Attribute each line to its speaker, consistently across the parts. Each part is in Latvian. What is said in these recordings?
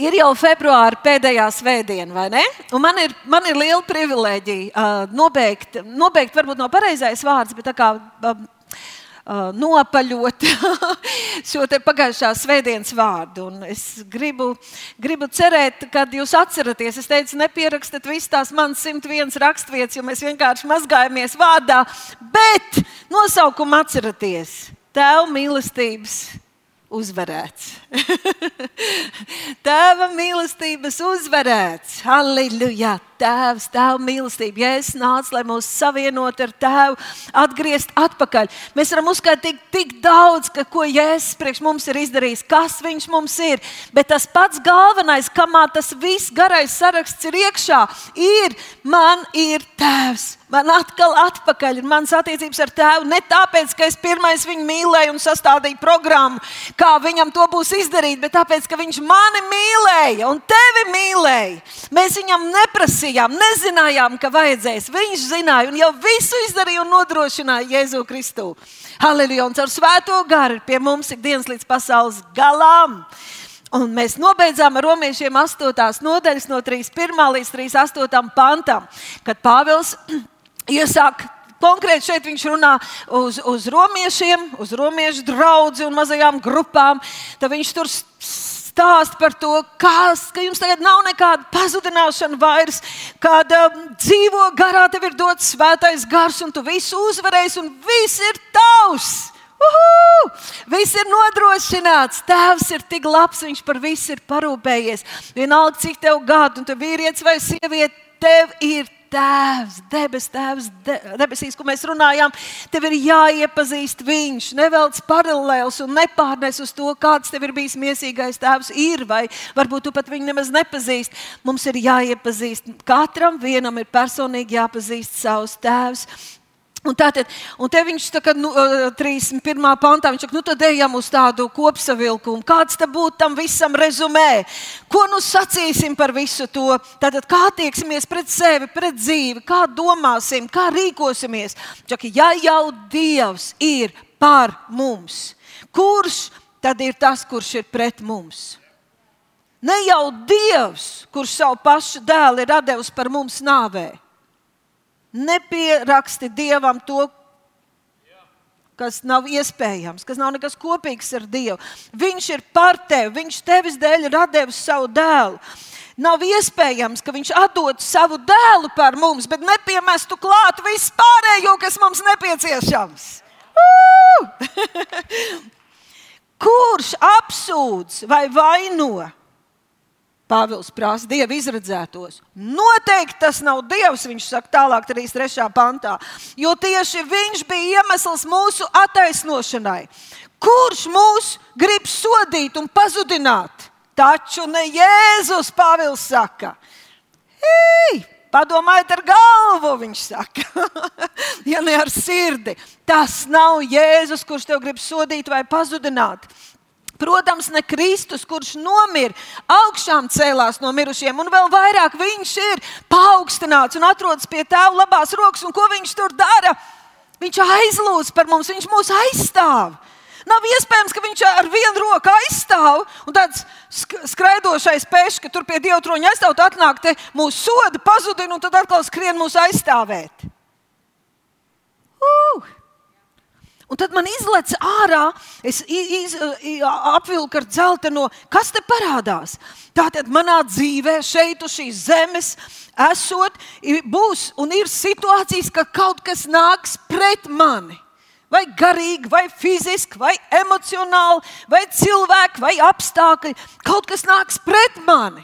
Speaker 1: ir jau februāra pēdējā svētdiena, vai ne? Un man ir, man ir liela privilēģija uh, nobeigt, nobeigt, varbūt nav pareizais vārds, bet tā kā. Uh, Uh, nopaļot šo pagājušā svētdienas vārdu. Un es gribu, gribu cerēt, ka jūs atceraties. Es teicu, nepierakstat visas tās manas 101 raksturvietas, jo mēs vienkārši mazgājamies vārdā, bet nosaukumu atceraties. Tēva mīlestības uzvarēts. Tēva mīlestības uzvarēts. Halleluja! Tēvs, Tēva mīlestība. Ja es nācu, lai mūs savienot ar Tēvu, atgriezt atpakaļ. Mēs varam uzskaitīt tik daudz, ka, ko Jēzus priekš mums ir izdarījis, kas viņš mums ir. Bet tas pats galvenais, kamā tas viss garais saraksts ir iekšā, ir man ir Tēvs. Man atkal atpakaļ ir mans attiecības ar tēvu. Ne tāpēc, ka es pirmais viņu mīlēju un sastādīju programmu, kā viņam to būs izdarīt, bet tāpēc, ka viņš mani mīlēja un tevi mīlēja. Mēs viņam neprasījām, nezinājām, ka vajadzēs. Viņš zināja un jau visu izdarīja un nodrošināja Jēzu Kristu. Halleluja! Un caur svēto garu pie mums ir dienas līdz pasaules galam. Un mēs nobeidzām ar romiešiem 8. nodaļas, no 3.1 līdz 3.8. pantam, kad Pāvils iesāk Konkrēti šeit viņš runā uz, uz romiešiem, uz romiešu draugu un mazajām grupām. Tad viņš tur stāsta par to, kas, ka jums tagad nav nekāda pazudināšana vairs, kad um, dzīvo garā, tev ir dots svētais gars, un tu visu uzvarēsi, un viss ir tavs. Uhu! Viss ir nodrošināts. Tēvs ir tik labs, viņš par visu ir parūpējies. Vienalga, cik tev gadu, un tu vīrietis vai sieviete, tev ir Tēvs, debes Tēvs, de, debesīs, ko mēs runājām, tev ir jāiepazīst Viņš. Nevelc paralēls un nepārnes uz to, kāds tev ir bijis mīsīgais Tēvs, ir, vai varbūt tu pat viņu nemaz nepazīsti. Mums ir jāiepazīst. Katram vienam ir personīgi jāpazīst savs Tēvs. Un, tātad, un te viņš saka, nu, 31. pantā, viņš saka, nu tad ejam uz tādu kopsavilkumu. Kāds tad būtu tam visam rezumē? Ko nu sacīsim par visu to? Tātad, kā attieksimies pret sevi, pret dzīvi, kā domāsim, kā rīkosimies? Čaka, ja jau Dievs ir par mums, kurš tad ir tas, kurš ir pret mums? Ne jau Dievs, kurš savu pašu dēlu ir devis par mums nāvē. Nepieraksti Dievam to, kas nav iespējams, kas nav nekas kopīgs ar Dievu. Viņš ir par tevi, Viņš tevis dēļ ir devis savu dēlu. Nav iespējams, ka viņš atdod savu dēlu par mums, bet nepiemestu klāt vispārējo, kas mums nepieciešams. Kurš apsūdz vai vaino? Pāvils prasa dievu izredzētos. Noteikti tas nav dievs, viņš saka tālāk, 33. pantā, jo tieši viņš bija iemesls mūsu attaisnošanai. Kurš mūs grib sodīt un pazudināt? Taču ne Jēzus, Pāvils saka. Hei! Padomājiet ar galvu, viņš saka, ja ne ar sirdi. Tas nav Jēzus, kurš tev grib sodīt vai pazudināt. Protams, ne Kristus, kurš nomira, augšām cēlās no mirušiem, un vēl vairāk viņš ir paaugstināts un atrodas pie tēva labās rokas. Un ko viņš tur dara? Viņš aizlūdz par mums, viņš mūs aizstāv. Nav iespējams, ka viņš ar vienu roku aizstāv un tāds skraidošais pešs, ka tur pie dieva troņa aizstāv, tad atnāk te mūsu soda, pazudina un tad atkal skrien mūs aizstāvēt. Uh! Un tad man izlaiž ārā, es iz, iz, apvilku ar dzelteno, kas te parādās. Tātad manā dzīvē, šeit uz šīs zemes, esot, būs un ir situācijas, ka kaut kas nāks pret mani. Vai garīgi, vai fiziski, vai emocionāli, vai cilvēki, vai apstākļi. Kaut kas nāks pret mani.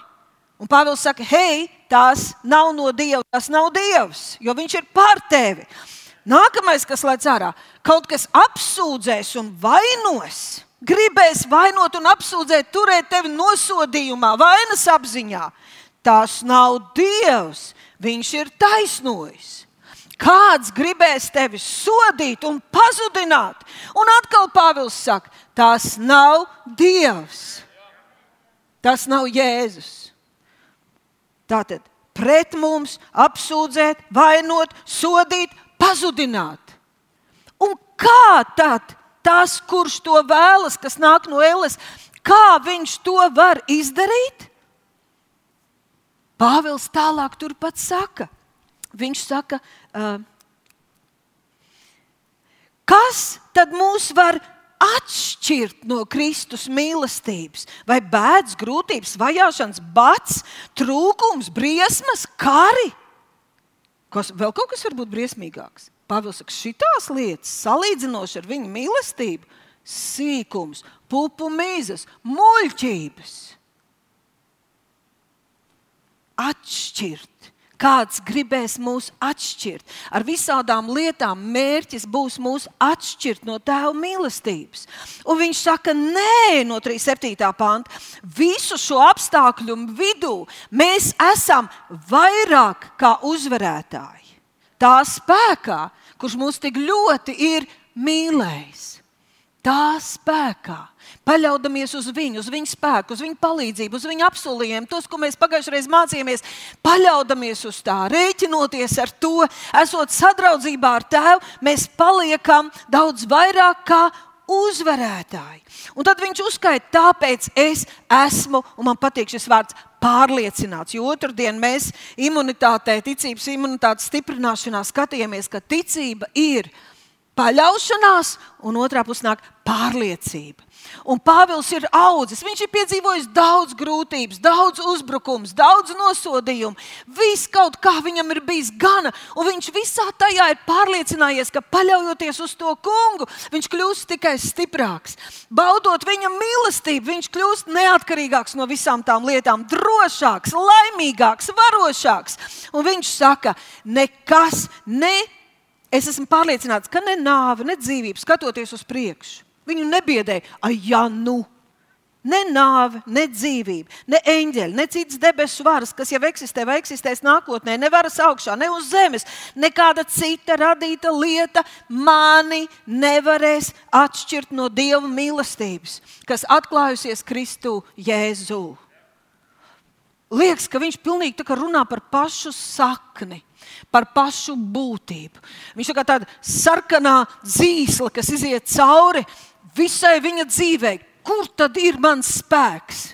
Speaker 1: Un Pāvils saka, hei, tas nav no Dieva, tas nav Dievs, jo Viņš ir pār tevi. Nākamais, kas laic ārā, kaut kas apsūdzēs un vainos. Gribēs vainot un apsūdzēt, turēt tevi nosodījumā, vainas apziņā. Tas nav Dievs. Viņš ir taisnojis. Kāds gribēs tevi sodīt un pazudināt? Un atkal Pāvils saka, tas nav Dievs. Tas nav Jēzus. Tātad pret mums apsūdzēt, vainot, sodīt, pazudināt. Un kā tad tas, kurš to vēlas, kas nāk no Ēles, kā viņš to var izdarīt? Pāvils tālāk turpat saka. Viņš saka, uh, kas tad mūs var atšķirt no Kristus mīlestības? Vai bēdas, grūtības, vajāšanas, bats, trūkums, briesmas, kari? Kas, vēl kaut kas var būt briesmīgāks. Pāvils saka, šīs lietas, salīdzinoši ar viņa mīlestību, sīkums, pupu mīzes, muļķības. Atšķirt. Kāds gribēs mūs atšķirt? Ar visādām lietām mērķis būs mūs atšķirt no Tēva mīlestības. Un viņš saka, nē, no 37. panta. Visu šo apstākļu vidū mēs esam vairāk kā uzvarētāji. Tā spēkā, kurš mūs tik ļoti ir mīlējis tā spēkā, paļaudamies uz viņu, uz viņa spēku, uz viņa palīdzību, uz viņa apsolījumiem, tos, ko mēs pagājušajā reizē mācījāmies, paļaudamies uz tā, rēķinoties ar to, esot sadraudzībā ar tēvu, mēs paliekam daudz vairāk kā uzvarētāji. Un tad viņš uzskaita, tāpēc es esmu, un man patīk šis vārds, pārliecināts. Jo otrdien mēs imunitātē, ticības imunitātes stiprināšanā skatījāmies, ka ticība ir paļaušanās, un otrā pusē nāk pārliecība. Un Pāvils ir audzis. Viņš ir piedzīvojis daudz grūtības, daudz uzbrukumus, daudz nosodījumu. Viss kaut kā viņam ir bijis gana, un viņš visā tajā ir pārliecinājies, ka paļaujoties uz to kungu, viņš kļūst tikai stiprāks. Baudot viņa mīlestību, viņš kļūst neatkarīgāks no visām tām lietām, drošāks, laimīgāks, varošāks. Un viņš saka, nekas ne Es esmu pārliecināts, ka ne nāve, ne dzīvība, skatoties uz priekšu, viņu nebiedēja. Ai, ja nu! Ne nāve, ne dzīvība, ne eņģeļi, ne citas debesu varas, kas jau eksistē vai eksistēs nākotnē, ne varas augšā, ne uz zemes, nekāda cita radīta lieta mani nevarēs atšķirt no Dieva mīlestības, kas atklājusies Kristu Jēzū. Liekas, ka viņš pilnīgi runā par pašu sakni par pašu būtību. Viņš ir kā tāda sarkanā zīsla, kas iziet cauri visai viņa dzīvei. Kur tad ir mans spēks?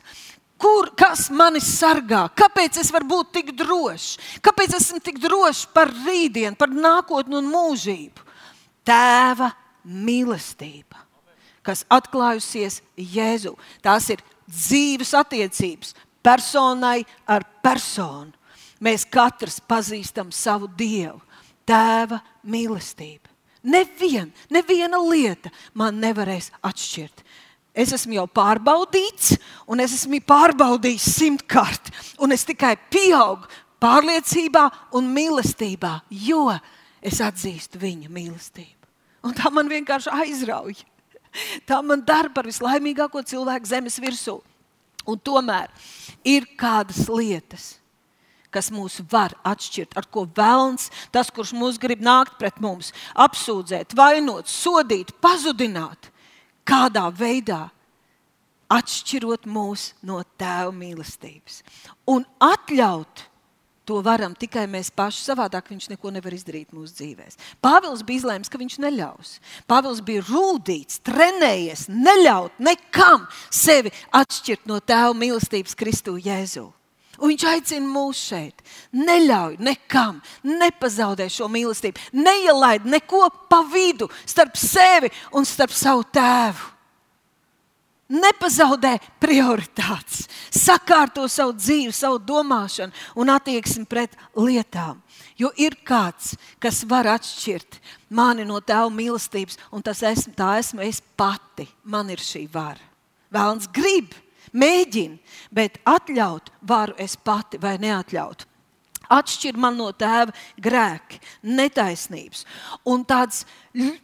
Speaker 1: Kur, kas mani sargā? Kāpēc es varu būt tik drošs? Kāpēc esmu tik drošs par rītdienu, par nākotni un mūžību? Tēva mīlestība, kas atklājusies Jēzu. Tās ir dzīves attiecības personai ar personu mēs katrs pazīstam savu Dievu, Tēva mīlestību. Nevien, neviena lieta man nevarēs atšķirt. Es esmu jau pārbaudīts, un es esmu pārbaudījis simtkārt, un es tikai pieaugu pārliecībā un mīlestībā, jo es atzīstu viņa mīlestību. Un tā man vienkārši aizrauja. Tā man dara par vislaimīgāko cilvēku zemes virsū. Un tomēr ir kādas lietas, kas mūs var atšķirt, ar ko vēlns, tas, kurš mūs grib nākt pret mums, apsūdzēt, vainot, sodīt, pazudināt, kādā veidā atšķirot mūs no tēva mīlestības. Un atļaut to varam tikai mēs paši, savādāk viņš neko nevar izdarīt mūsu dzīvēm. Pāvils bija izlēms, ka viņš neļaus. Pāvils bija rūtīts, trenējies, neļaut nekam sevi atšķirt no tēva mīlestības Kristu Jēzu. Un viņš aicina mūs šeit. Neļauj nekam, nepazaudē šo mīlestību, neielaid neko pa vidu starp sevi un starp savu tēvu. Nepazaudē prioritātes, sakārto savu dzīvi, savu domāšanu un attieksmi pret lietām. Jo ir kāds, kas var atšķirt mani no tēva mīlestības, un tas esmu, tā esmu es pati. Man ir šī vara. Vēlams grib, Mēģini, bet atļaut varu es pati vai neatļaut. Atšķir man no tēva grēki, netaisnības un tāds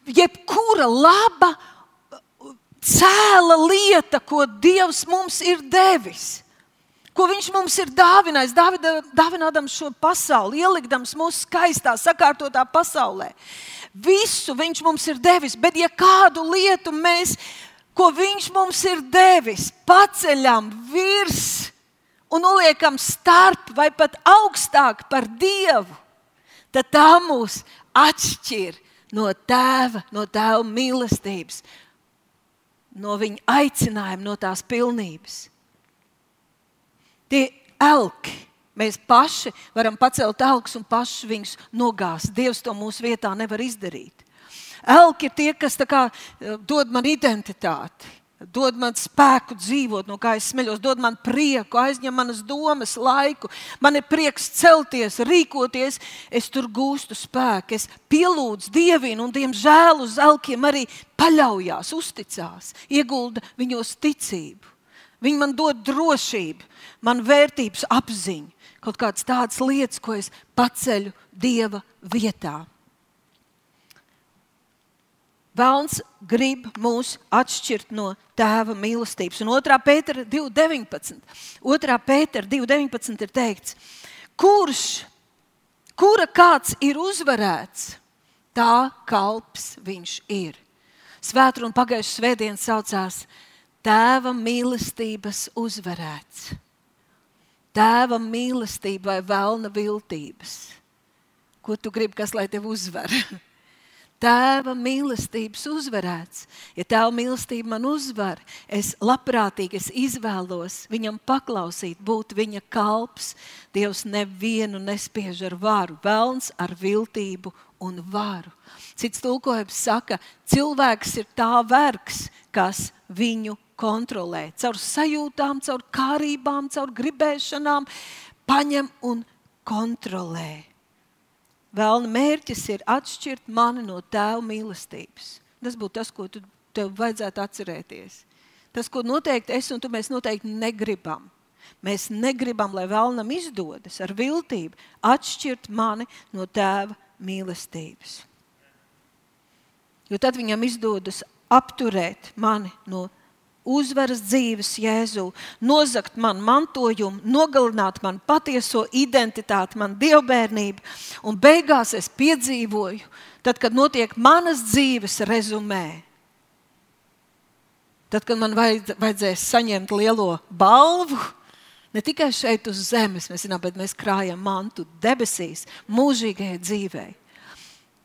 Speaker 1: jebkura laba, cēla lieta, ko Dievs mums ir devis ko viņš mums ir dāvinājis, dāvinādams šo pasauli, ielikdams mūsu skaistā, sakārtotā pasaulē. Visu viņš mums ir devis, bet ja kādu lietu mēs ko Viņš mums ir devis, paceļam virs un noliekam starp vai pat augstāk par Dievu, tad tā mūs atšķir no tēva, no tēva mīlestības, no viņa aicinājuma, no tās pilnības. Tie elki, Mēs paši varam pacelt elkus un paši viņus nogāzt. Dievs to mūsu vietā nevar izdarīt. Elki ir tie, kas kā, eh, dod man identitāti. Dod man spēku dzīvot, no kā es smeļos, dod man prieku, aizņem manas domas, laiku. Man ir prieks celties, rīkoties, es tur gūstu spēku, es pielūdzu dievinu, un, diemžēl, uz elkiem arī paļaujās, uzticās, iegulda viņos ticību. Viņi man dod drošību, man vērtības apziņu, kaut kādas tādas lietas, ko es paceļu dieva vietā. Vēlns grib mūs atšķirt no tēva mīlestības. Un 2. pētera 2.19. 2. pētera 2.19 ir teikts, kurš, kura kāds ir uzvarēts, tā kalps viņš ir. Svētru un pagājušā svētdiena saucās Tēva mīlestības uzvarēts. Tēva mīlestība vai vēlna viltības. Ko tu gribi, kas lai tevi uzvar? Tēva mīlestības uzvarēts. Ja tēva mīlestība man uzvar, es labprātīgi es izvēlos viņam paklausīt, būt viņa kalps. Dievs nevienu nespiež ar varu, velns ar viltību un varu. Cits tulkojums saka, cilvēks ir tā vergs, kas viņu kontrolē. Caur sajūtām, caur kārībām, caur gribēšanām, paņem un kontrolē. Vēlna mērķis ir atšķirt mani no tēva mīlestības. Tas būtu tas, ko tu, tev vajadzētu atcerēties. Tas, ko noteikti es un tu mēs noteikti negribam. Mēs negribam, lai vēlnam izdodas ar viltību atšķirt mani no tēva mīlestības. Jo tad viņam izdodas apturēt mani no uzvaras dzīves Jēzu, nozagt man mantojumu, nogalināt man patieso identitāti, man dievbijību. Un beigās es piedzīvoju, tad, kad notiek manas dzīves rezumē. Tad, kad man vajadz, vajadzēs saņemt lielo balvu, ne tikai šeit uz zemes, mēs zinām, bet mēs krājam mantu debesīs, mūžīgajai dzīvei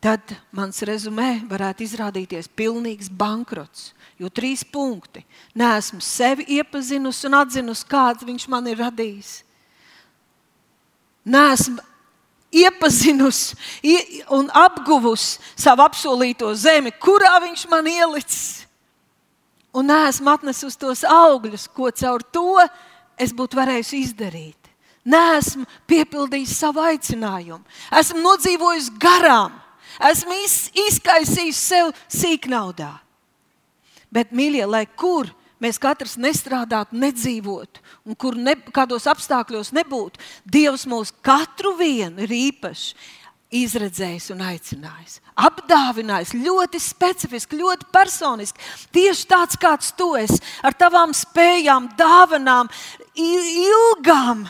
Speaker 1: tad mans rezumē varētu izrādīties pilnīgs bankrots. Jo trīs punkti. Nē, esmu sevi iepazinusi un atzinusi, kāds viņš man ir radījis. Nē, esmu iepazinusi un apguvusi savu apsolīto zemi, kurā viņš man ielicis. Un nē, esmu atnesusi tos augļus, ko caur to es būtu varējusi izdarīt. Nē, esmu piepildījis savu aicinājumu. Esmu nodzīvojis garām Esmu iz, izkaisījis sev sīknaudā. Bet, mīļie, lai kur mēs katrs nestrādātu, nedzīvotu, un kur ne, kādos apstākļos nebūtu, Dievs mūs katru vienu ir īpaši izredzējis un aicinājis. Apdāvinājis ļoti specifiski, ļoti personiski. Tieši tāds, kāds tu esi, ar tavām spējām, dāvanām, ilgām,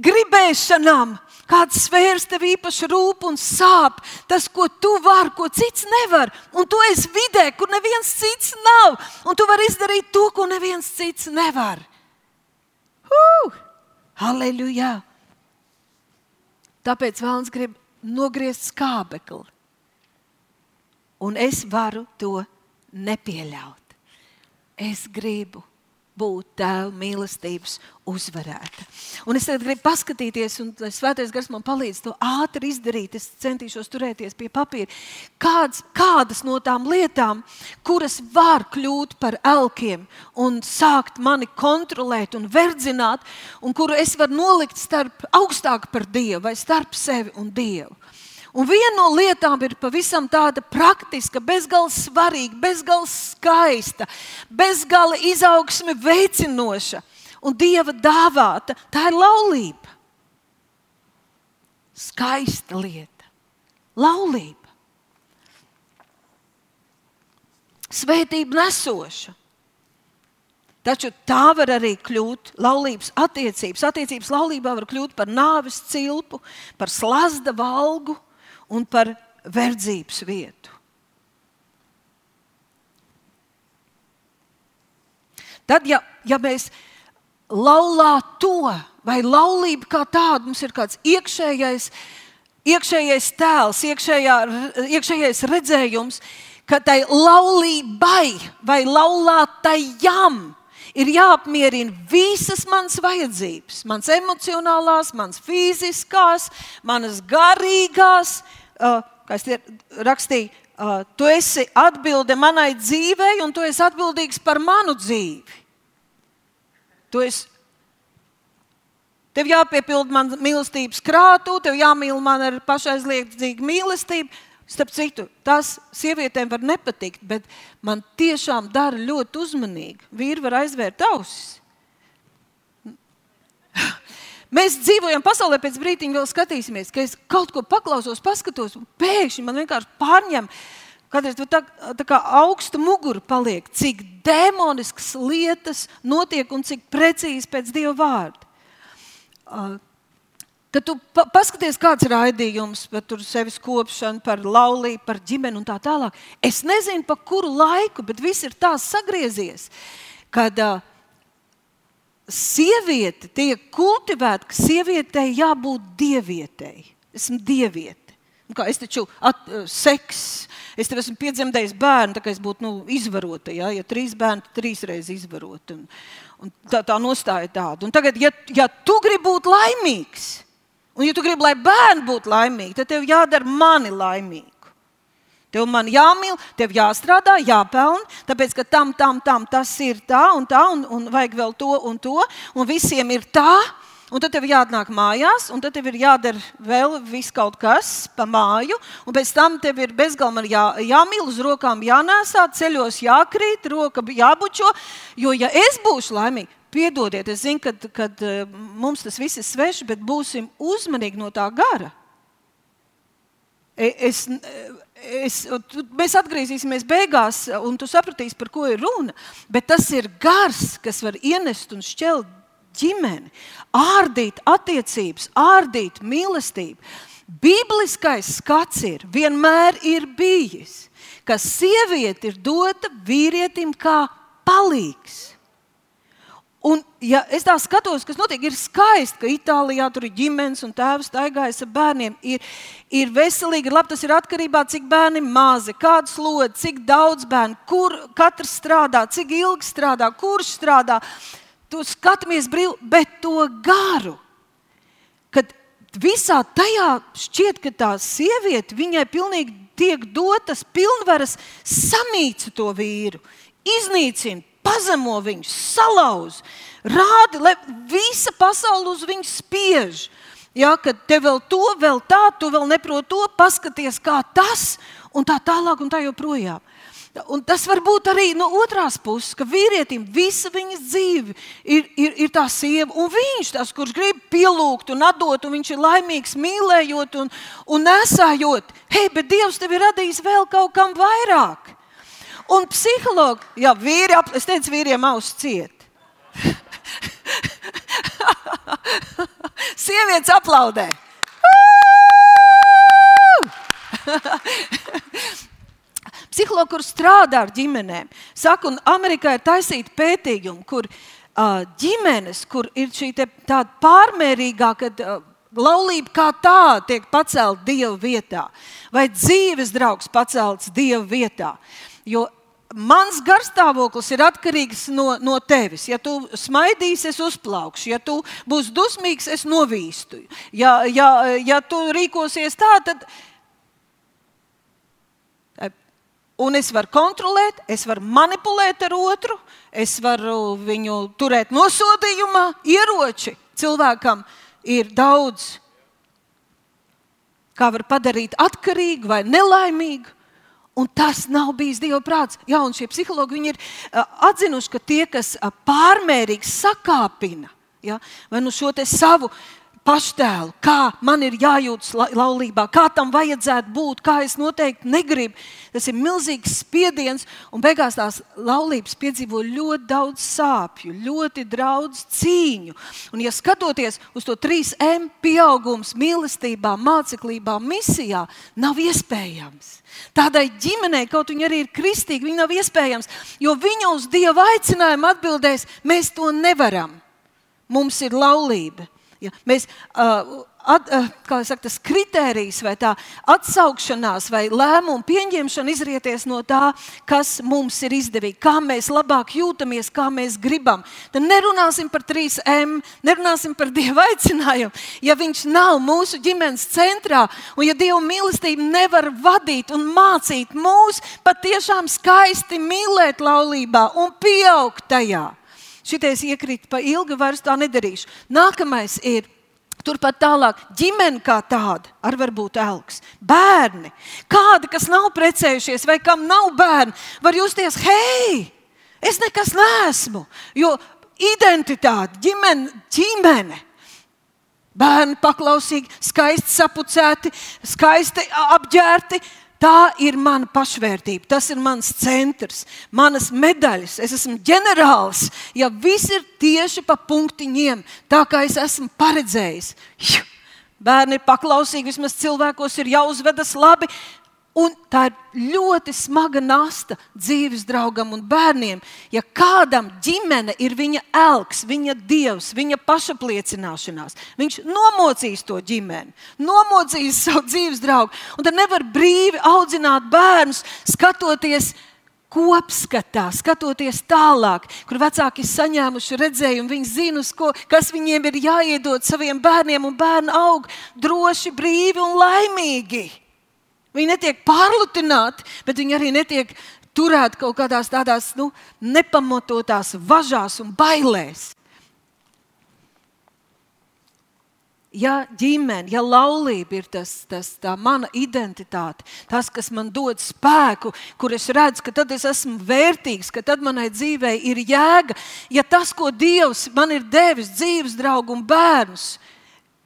Speaker 1: gribēšanām, kādas sfēras tev īpaši rūp un sāp, tas, ko tu vari, ko cits nevar. Un tu esi vidē, kur neviens cits nav, un tu vari izdarīt to, ko neviens cits nevar. Uh! Halleluja! Tāpēc Vēlns grib nogriezt skābekli. Un es varu to nepieļaut. Es gribu būt tēva mīlestības uzvarēta. Un es tagad gribu paskatīties, un Svētais Gars man palīdz to ātri izdarīt. Es centīšos turēties pie papīra. Kāds, kādas no tām lietām, kuras var kļūt par elkiem un sākt mani kontrolēt un verdzināt, un kuru es varu nolikt starp augstāk par Dievu vai starp sevi un Dievu. Un viena no lietām ir pavisam tāda praktiska, bezgalīgi svarīga, bezgalīgi skaista, bezgalīgi izaugsme veicinoša un dieva dāvāta. Tā ir laulība. Skaista lieta. Laulība. Svētība nesoša. Taču tā var arī kļūt laulības attiecības. Attiecības laulībā var kļūt par nāves cilpu, par slazda valgu un par verdzības vietu. Tad, ja, ja mēs laulā to, vai laulība kā tāda, mums ir kāds iekšējais, iekšējais tēls, iekšējā, iekšējais redzējums, ka tai laulībai vai laulātajam ir jāapmierina visas manas vajadzības, manas emocionālās, manas fiziskās, manas garīgās. Uh, kā es rakstīju, uh, tu esi atbilde manai dzīvei, un tu esi atbildīgs par manu dzīvi. Tu esi Tev jāpiepilda man mīlestības krātu, tev jāmīl man ar pašaizliedzīgu mīlestību. Starp citu, tas sievietēm var nepatikt, bet man tiešām dara ļoti uzmanīgi. Vīri var aizvērt ausis. Mēs dzīvojam pasaulē, pēc brīdiņa vēl skatīsimies, ka es kaut ko paklausos, paskatos, un pēkšņi man vienkārši pārņem. Kādreiz tā, tā kā augsta mugura paliek, cik demoniskas lietas notiek un cik precīzi pēc Dieva vārda. Uh, Kad tu pa paskaties, kāds ir raidījums par sevis kopšanu, par laulību, par ģimeni un tā tālāk, es nezinu, pa kuru laiku, bet viss ir tā sagriezies, kad uh, sieviete tiek kultivēta, ka sievietei jābūt dievietei. Esmu dieviete. Nu, kā, es taču at, uh, seks, es tev esmu piedzemdējis bērnu, tā kā es būtu nu, izvarota. Ja, ja trīs bērni, trīs reizes izvarota. Un, un tā, tā nostāja tāda. Un tagad, ja, ja tu gribi būt laimīgs, Un, ja tu gribi, lai bērni būtu laimīgi, tad tev jādara mani laimīgu. Tev man jāmīl, tev jāstrādā, jāpelnā, tāpēc ka tam, tam, tam tas ir tā un tā, un, un vajag vēl to un to, un visiem ir tā. Un tad tev jāatnāk mājās, un tad tev ir jādara vēl kaut kas pa māju, un pēc tam tev ir bezgalīgi jā, jāmīl, uz rokām jānēsā, ceļos jākrīt, roka jābučo. Jo, ja es būšu laimīga, Piedodiet, es zinu, ka eh, mums tas viss ir svešs, bet būsim uzmanīgi no tā gara. E, es, es, mēs atgriezīsimies beigās, un tu sapratīsi, par ko ir runa. Bet tas ir gars, kas var ienest un šķelt ģimeni, ārdīt attiecības, ārdīt mīlestību. Bibliskais skats ir vienmēr ir bijis, ka sieviete ir dota vīrietim kā palīgs. Un, ja es tā skatos, kas notiek, ir skaisti, ka Itālijā tur ir ģimenes un tēvs staigājas ar bērniem. Ir, ir veselīgi, ir labi, tas ir atkarībā no tā, cik bērni mazi, kāda slodze, cik daudz bērnu, kur katrs strādā, cik ilgi strādā, kurš strādā. To skatāmies brīvi, bet to garu. Kad visā tajā šķiet, ka tā sieviete viņai pilnīgi tiek dotas pilnvaras samīca to vīru, iznīcina, pazemo viņu, salauz, rādi, lai visa pasaule uz viņu spiež. Ja, kad te vēl to, vēl tā, tu vēl neproti to, paskaties, kā tas, un tā tālāk, un tā joprojām. Un tas var būt arī no otras puses, ka vīrietim visa viņas dzīve ir, ir, ir tā sieva, un viņš tas, kurš grib pielūgt un atdot, un viņš ir laimīgs, mīlējot un, un nesājot. Hei, bet Dievs tev ir radījis vēl kaut kam vairāk. Un psihologi, jā, vīri, es teicu, vīriem auss ciet. Sievietes aplaudē. Psihologi, kur strādā ar ģimenēm, saka, un Amerikā ir taisīta pētījumi, kur uh, ģimenes, kur ir šī tāda pārmērīgā, kad uh, laulība kā tāda tiek pacelta Dieva vietā, vai dzīves draugs pacelts Dieva vietā. Jo mans garstāvoklis ir atkarīgs no, no tevis. Ja tu smaidīsi, es uzplaukšu, ja tu būsi dusmīgs, es novīstu. Ja, ja, ja tu rīkosies tā, tad. Un es varu kontrolēt, es varu manipulēt ar otru, es varu viņu turēt nosodījumā. Ieroči cilvēkam ir daudz, kā var padarīt atkarīgu vai nelaimīgu. Un tas nav bijis Dieva prāts. Jā, un šie psihologi ir uh, atzinuši, ka tie, kas uh, pārmērīgi sakāpina ja, vai nu šo savu paštēlu, kā man ir jājūtas laulībā, kā tam vajadzētu būt, kā es noteikti negribu. Tas ir milzīgs spiediens, un beigās tās laulības piedzīvo ļoti daudz sāpju, ļoti daudz cīņu. Un, ja skatoties uz to 3M pieaugums mīlestībā, māceklībā, misijā, nav iespējams. Tādai ģimenei, kaut viņa arī ir kristīga, viņa nav iespējams, jo viņa uz Dieva aicinājumu atbildēs, mēs to nevaram. Mums ir laulība. Ja, mēs, uh, at, eh, saka, tas kritērijs vai tā atsaukšanās vai lēmumu pieņemšana izrieties no tā, kas mums ir izdevīgi, kā mēs labāk jūtamies, kā mēs gribam. Tad nerunāsim par 3M, nerunāsim par Dieva aicinājumu. Ja Viņš nav mūsu ģimenes centrā, un ja Dieva mīlestība nevar vadīt un mācīt mūs patiešām skaisti mīlēt laulībā un pieaugt tajā. Šitais iekrīt pa ilgu, vairs tā nedarīšu. Nākamais ir Turpat tālāk, ģimene kā tāda, ar varbūt elks, bērni, kādi, kas nav precējušies vai kam nav bērni, var justies, hei, es nekas neesmu. Jo identitāte, ģimene, ģimene. Bērni paklausīgi, skaisti sapucēti, skaisti apģērti, Tā ir mana pašvērtība, tas ir mans centrs, manas medaļas. Es esmu ģenerālis. Ja viss ir tieši pa punktiņiem, tā kā es esmu paredzējis, bērni ir paklausīgi, vismaz cilvēkos ir jāuzvedas labi, Un tā ir ļoti smaga nasta dzīves draugam un bērniem. Ja kādam ģimene ir viņa elks, viņa dievs, viņa pašapliecināšanās, viņš nomocīs to ģimeni, nomocīs savu dzīves draugu. Un tad nevar brīvi audzināt bērnus, skatoties kopskatā, skatoties tālāk, kur vecāki ir saņēmuši redzējumu, viņi zina, ko, kas viņiem ir jāiedod saviem bērniem, un bērni aug droši, brīvi un laimīgi. Viņi netiek pārlutināti, bet viņi arī netiek turēti kaut kādās tādās nu, nepamatotās važās un bailēs. Ja ģimene, ja laulība ir tas, tas, tā mana identitāte, tas, kas man dod spēku, kur es redzu, ka tad es esmu vērtīgs, ka tad manai dzīvei ir jēga, ja tas, ko Dievs man ir devis, dzīves draugu un bērnus,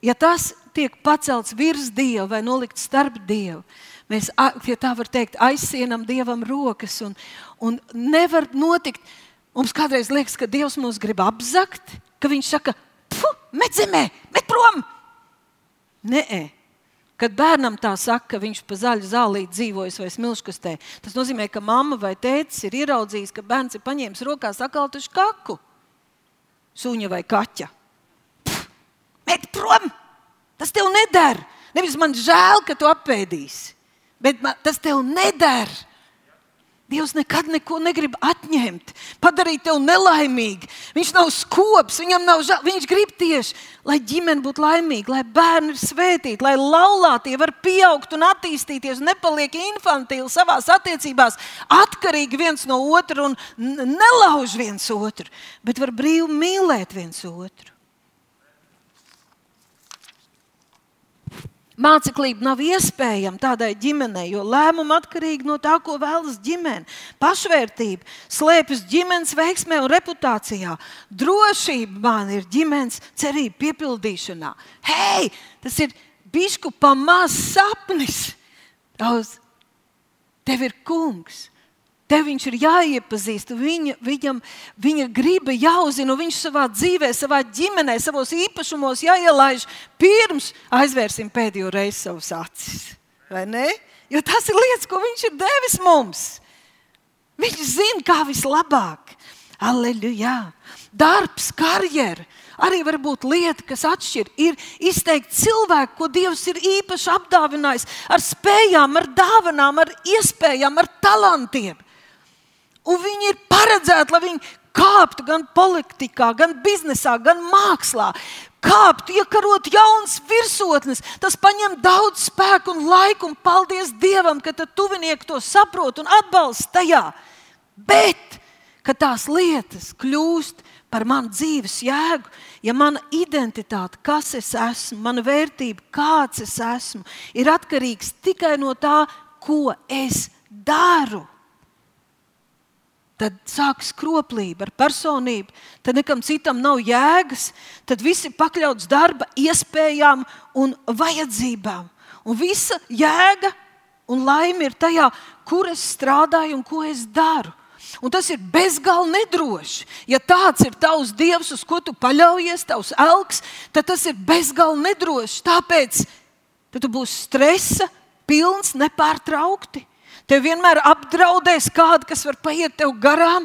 Speaker 1: ja tas tiek pacelts virs Dieva vai nolikts starp Dievu, Mēs, ja tā var teikt, aizsienam Dievam rokas. Un, un nevar notikt. Mums kādreiz liekas, ka Dievs mūs grib apzakt, ka Viņš saka, met zemē, met prom. Nē, Kad bērnam tā saka, ka viņš pa zaļu zālīti dzīvojas vai smilškastē, tas nozīmē, ka mamma vai tēvs ir ieraudzījis, ka bērns ir paņēmis rokā sakaltušu kaku, suņa vai kaķa. Pff, met prom! Tas tev neder! Nevis man žēl, ka tu apēdīsi bet man, tas tev neder. Dievs nekad neko negrib atņemt, padarīt tevi nelaimīgu. Viņš nav skops, viņam nav žēl. Viņš grib tieši, lai ģimene būtu laimīga, lai bērni ir svētīti, lai laulātie var pieaugt un attīstīties, un nepaliek infantīli savā attiecībās, atkarīgi viens no otra un nelauž viens otru, bet var brīvi mīlēt viens otru. Māceklība nav iespējama tādai ģimenei, jo lēmumi atkarīgi no tā, ko vēlas ģimene. Pašvērtība slēpjas ģimenes veiksmē un reputācijā. Drošība man ir ģimenes cerību piepildīšanā. Hei, tas ir bišku pamazs sapnis. Tev ir kungs. Tev viņš ir jāiepazīst, viņa, viņam, viņa griba jāuzzina, viņš savā dzīvē, savā ģimenē, savos īpašumos jāielaiž pirms aizvērsim pēdējo reizi savus acis. Jo tas ir lietas, ko viņš ir devis mums. Viņš zina, kā vislabāk. Aleluja! Darbs, karjera arī var būt lieta, kas atšķir. Ir izteikti cilvēki, ko Dievs ir īpaši apdāvinājis ar spējām, ar dāvanām, ar iespējām, ar talantiem. Un viņi ir paredzēti, lai viņi kāptu gan politikā, gan biznesā, gan mākslā. Kāptu, iekarot jaunas virsotnes. Tas prasa daudz spēku un laiku, un paldies Dievam, ka tuvinieki to saprot un atbalsta tajā. Bet, tās lietas kļūst par manu dzīves jēgu, ja mana identitāte, kas es esmu, mana vērtība, kāds es esmu, ir atkarīgs tikai no tā, ko es daru tad sākas kroplība ar personību, tad nekam citam nav jēgas, tad viss ir pakļauts darba iespējām un vajadzībām. Un visa jēga un laime ir tajā, kur es strādāju un ko es daru. Un tas ir bezgalīgi nedroši. Ja tāds ir tavs dievs, uz ko tu paļaujies, tavs elks, tad tas ir bezgalīgi nedroši. Tāpēc tu būsi stresa pilns nepārtraukti. Tev vienmēr apdraudēs kādu, kas var paiet tev garām,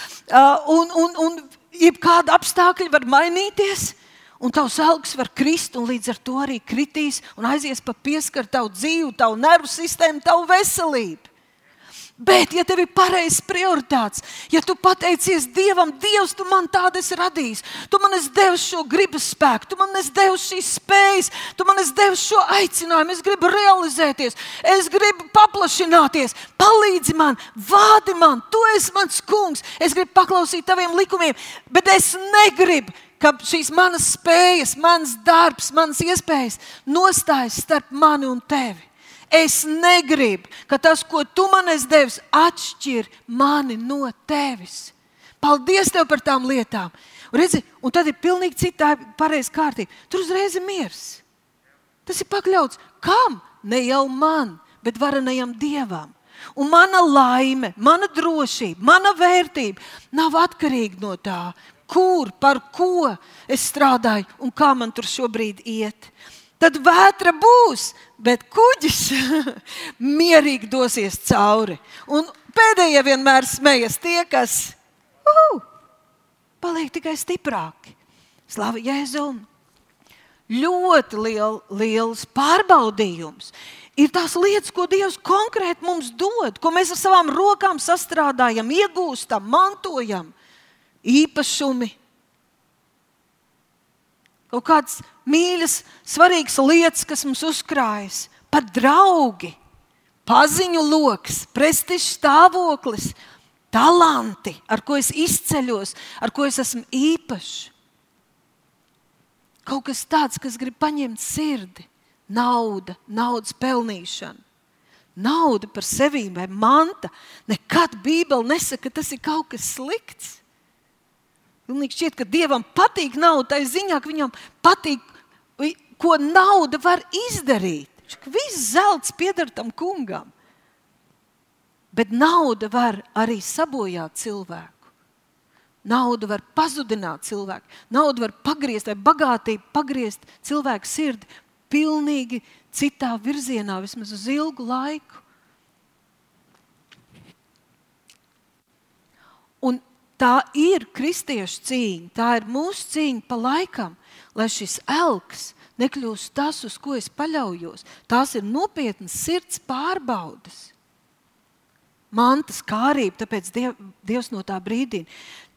Speaker 1: un, un, un jebkāda apstākļa var mainīties. Un tavs algs var krist, un līdz ar to arī kritīs un aizies pa pieskaru tavu dzīvi, tavu nervu sistēmu, tavu veselību. Bet, ja tev ir pareizs prioritāts, ja tu pateicies Dievam, Dievs, tu man tādu esi radījis, tu man esi devis šo gribas spēku, tu man esi devis šīs spējas, tu man esi devis šo aicinājumu, es gribu realizēties, es gribu paplašināties, palīdzi man, vādi man, tu esi mans kungs, es gribu paklausīt taviem likumiem, bet es negribu, ka šīs manas spējas, mans darbs, manas iespējas nostājas starp mani un tevi. Es negribu, ka tas, ko tu man esi devis, atšķir mani no tevis. Paldies tev par tām lietām. Un, redzi, un tad ir pilnīgi cita pareiza kārtība. Tur uzreiz ir miers. Tas ir pakļauts kam? Ne jau man, bet varenajam dievam. Un mana laime, mana drošība, mana vērtība nav atkarīga no tā, kur, par ko es strādāju un kā man tur šobrīd iet tad vētra būs, bet kuģis mierīgi dosies cauri. Un pēdējie vienmēr smējas tie, kas uh, paliek tikai stiprāki. Slavu Jēzum! Ļoti liel, liels pārbaudījums ir tās lietas, ko Dievs konkrēti mums dod, ko mēs ar savām rokām sastrādājam, iegūstam, mantojam, īpašumi kaut kādas mīļas, svarīgas lietas, kas mums uzkrājas, pat draugi, paziņu lokus, prestižs stāvoklis, talanti, ar ko es izceļos, ar ko es esmu īpašs. Kaut kas tāds, kas grib paņemt sirdi, nauda, naudas pelnīšana. Nauda par sevi vai manta. Nekad Bībele nesaka, ka tas ir kaut kas slikts. Pilnīgi šķiet, ka Dievam patīk nauda, tā ziņā, ka viņam patīk, ko nauda var izdarīt. Viss zelts pieder tam kungam. Bet nauda var arī sabojāt cilvēku. Nauda var pazudināt cilvēku. Nauda var pagriezt, vai bagātība pagriezt cilvēku sirdi pilnīgi citā virzienā, vismaz uz ilgu laiku. Un tā ir kristiešu cīņa, tā ir mūsu cīņa pa laikam, lai šis elks nekļūst tas, uz ko es paļaujos. Tās ir nopietnas sirds pārbaudas. Mantas kārība, tāpēc diev, Dievs no tā brīdina.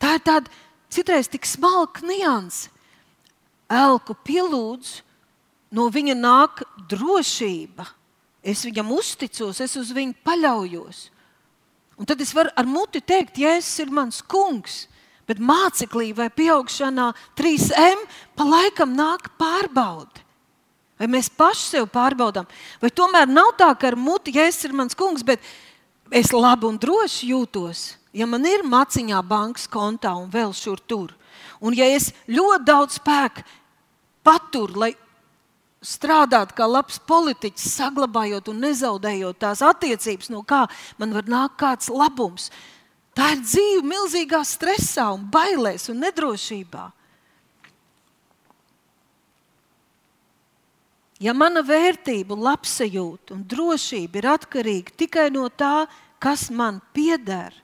Speaker 1: Tā ir tāda citreiz tik smalka nianse. Elku pielūdz, no viņa nāk drošība. Es viņam uzticos, es uz viņu paļaujos. Un tad es varu ar muti teikt, Jēzus ir mans kungs. Bet māceklī vai pieaugšanā 3M pa laikam nāk pārbaude. Vai mēs paši sev pārbaudām, vai tomēr nav tā, ka ar muti Jēzus ir mans kungs, bet es labi un droši jūtos, ja man ir maciņā bankas kontā un vēl šur tur. Un ja es ļoti daudz spēku paturu, lai strādāt kā labs politiķis, saglabājot un nezaudējot tās attiecības, no kā man var nākt kāds labums. Tā ir dzīve milzīgā stresā, un bailēs un nedrošībā. Ja mana vērtība, labsajūta un drošība ir atkarīga tikai no tā, kas man pieder,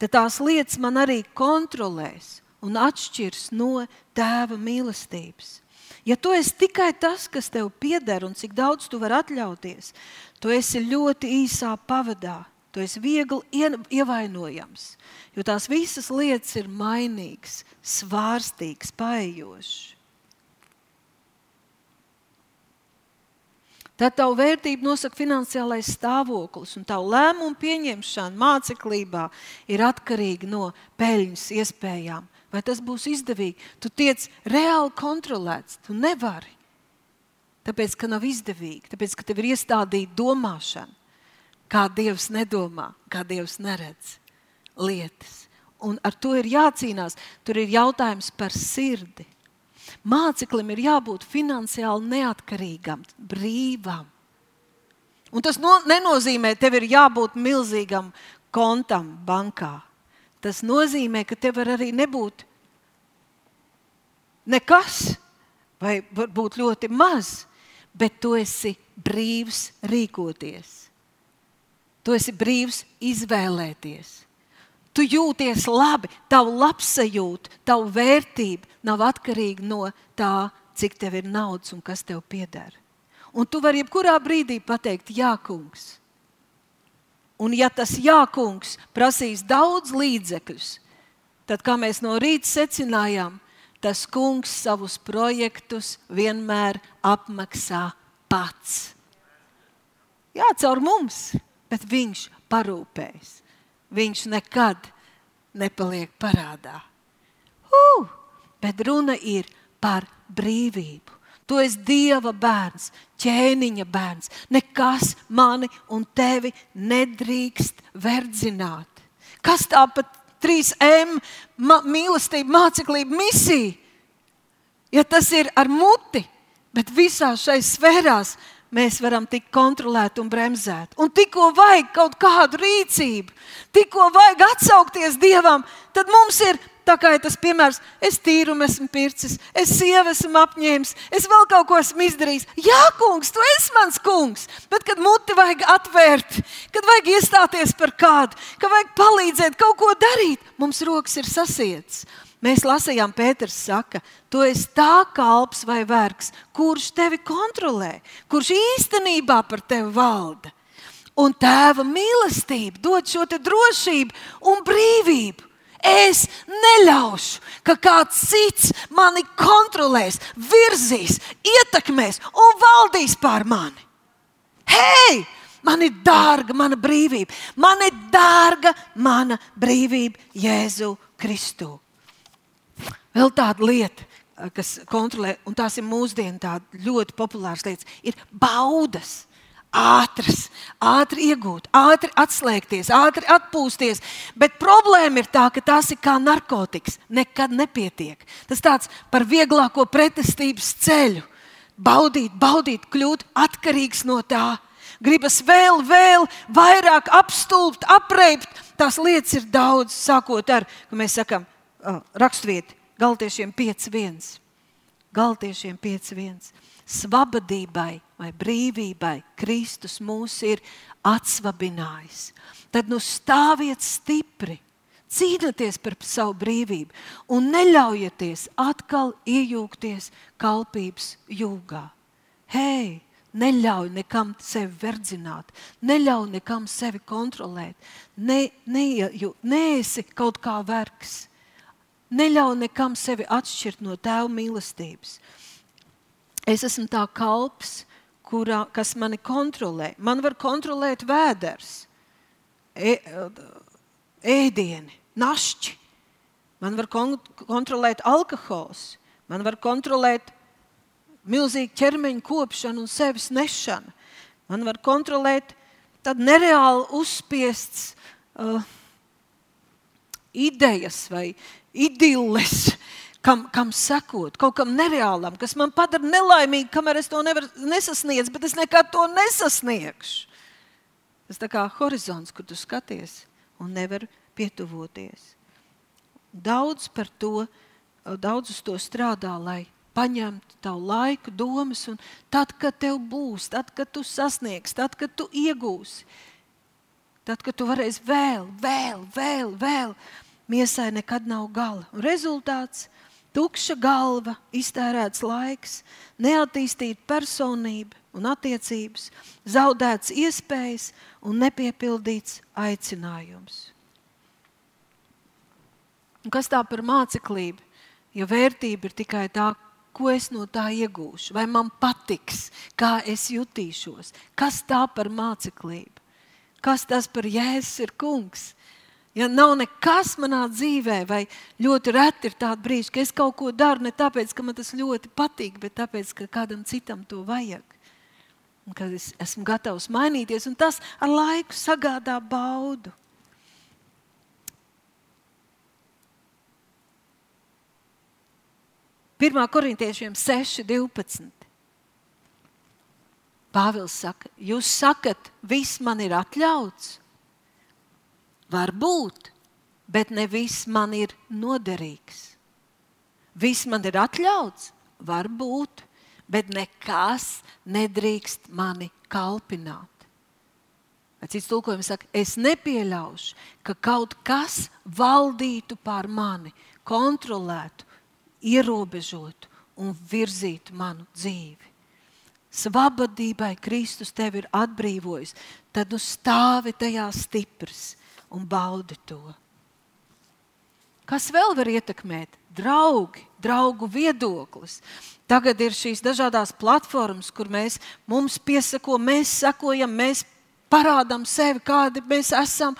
Speaker 1: tad tās lietas man arī kontrolēs un atšķirs no tēva mīlestības. Ja tu esi tikai tas, kas tev pieder un cik daudz tu vari atļauties, tu esi ļoti īsā pavadā. Tu esi viegli ievainojams, jo tās visas lietas ir mainīgas, svārstīgas, paejošas. Tad tavu vērtību nosaka finansiālais stāvoklis, un tavu lēmumu pieņemšana māceklībā ir atkarīga no peļņas iespējām. Vai tas būs izdevīgi? Tu tiec reāli kontrolēts. Tu nevari. Tāpēc, ka nav izdevīgi, tāpēc, ka tev ir iestādīta domāšana, kā Dievs nedomā, kā Dievs neredz lietas. Un ar to ir jācīnās. Tur ir jautājums par sirdi. Māceklim ir jābūt finansiāli neatkarīgam, brīvam. Un tas no, nenozīmē, ka tev ir jābūt milzīgam kontam bankā. Tas nozīmē, ka tev var arī nebūt nekas, vai varbūt ļoti maz, bet tu esi brīvs rīkoties. Tu esi brīvs izvēlēties. tu jūties labi, tavu labsajūta, tavu vērtība nav atkarīga no tā, cik tev ir naudas un kas tev pieder. Un tu vari jebkurā brīdī pateikt, Jā, kungs. Un ja tas Jā, kungs prasīs daudz līdzekļus, tad, kā mēs no rīta secinājām, tas kungs savus projektus vienmēr apmaksā pats. Jā, caur mums, bet viņš parūpēs. Viņš nekad nepaliek parādā. Uh, bet runa ir par brīvību. Tu esi Dieva bērns, ķēniņa bērns. Nekas mani un tevi nedrīkst verdzināt. Kas tā pat 3M ma mīlestība, māceklība, misija? Ja tas ir ar muti, bet visās šais sfērās mēs varam tikt kontrolēti un bremzēti. Un tikko vajag kaut kādu rīcību, tikko vajag atsaukties Dievam, tad mums ir tā kā ir tas piemērs, es tīrumu esmu pircis, es sievu esmu apņēmis, es vēl kaut ko esmu izdarījis. Jā, kungs, tu esi mans kungs. Bet, kad muti vajag atvērt, kad vajag iestāties par kādu, kad vajag palīdzēt kaut ko darīt, mums rokas ir sasietas. Mēs lasījām, Pēters saka, tu esi tā kalps vai vergs, kurš tevi kontrolē, kurš īstenībā par tevi valda. Un tēva mīlestība dod šo drošību un brīvību. Es neļaušu, ka kāds cits mani kontrolēs, virzīs, ietekmēs un valdīs pār mani. Hei! Man ir dārga mana brīvība, man ir dārga mana brīvība Jēzu Kristu. Vēl tāda lieta, eh, kas kontrolē, un tās ir mūsdienu ļoti populāras lietas, ir baudas. Ātras, ātri iegūt, ātri atslēgties, ātri atpūsties. Bet problēma ir tā, ka tas ir kā narkotikas. Nekad nepietiek. Tas tāds par vieglāko pretestības ceļu. Baudīt, baudīt, kļūt atkarīgs no tā. Gribas vēl, vēl vairāk apstulbt, apreipt. Tās lietas ir daudz, sākot ar, ka mēs sakām, rakstvieti, Galtiešiem 5.1. Galtiešiem 5.1. Svabadībai vai brīvībai Kristus mūs ir atsvabinājis. Tad nu stāviet stipri, cīnieties par savu brīvību un neļaujieties atkal iejūgties kalpības jūgā. Hei! Neļauj nekam sevi verdzināt, neļauj nekam sevi kontrolēt. Ne, ne, neesi kaut kā vergs. Neļauj nekam sevi atšķirt no tēva mīlestības. Es esmu tā kalps, kurā, kas mani kontrolē. Man var kontrolēt vēders, e, ēdieni, našķi. Man var kon kontrolēt alkohols, man var kontrolēt milzīgu ķermeņa kopšanu un sevis nešanu. Man var kontrolēt tādu nereāli uzspiests uh, idejas vai idilles, kam, kam sekot, kaut kam nereālam, kas man padara nelaimīgu, kamēr es to nevaru nesasniegt, bet es nekad to nesasniegšu. Tas tā kā horizons, kur tu skaties un nevar pietuvoties. Daudz par to, daudz uz to strādā, lai paņemtu tavu laiku, domas, un tad, kad tev būs, tad, kad tu sasniegsi, tad, kad tu iegūsi, tad, kad tu varēsi vēl, vēl, vēl, vēl miesai nekad nav gala. Un rezultāts - tukša galva, iztērēts laiks, neattīstīta personība un attiecības, zaudēts iespējas un nepiepildīts aicinājums. Un kas tā par māceklību? Ja vērtība ir tikai tā, ko es no tā iegūšu, vai man patiks, kā es jutīšos, kas tā par māceklību? Kas tas par jēzus ir kungs? Ja nav nekas manā dzīvē, vai ļoti reti ir tādi brīži, ka es kaut ko daru ne tāpēc, ka man tas ļoti patīk, bet tāpēc, ka kādam citam to vajag. Un kad es esmu gatavs mainīties, un tas ar laiku sagādā baudu. Pirmā korintiešiem 6.12. Pāvils saka, jūs sakat, viss man ir atļauts Var būt, bet ne viss man ir noderīgs. Viss man ir atļauts, var būt, bet nekas nedrīkst mani kalpināt. Vai cits tulkojums saka, es nepieļaušu, ka kaut kas valdītu pār mani, kontrolētu, ierobežotu un virzītu manu dzīvi. Svabadībai Kristus tevi ir atbrīvojis, tad nu stāvi tajā stiprs un baudi to. Kas vēl var ietekmēt? Draugi, draugu viedoklis. Tagad ir šīs dažādas platformas, kur mēs mums piesako, mēs sekojam, mēs parādām sevi, kādi mēs esam.